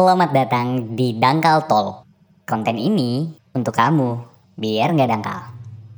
Selamat datang di Dangkal Tol. Konten ini untuk kamu, biar nggak dangkal.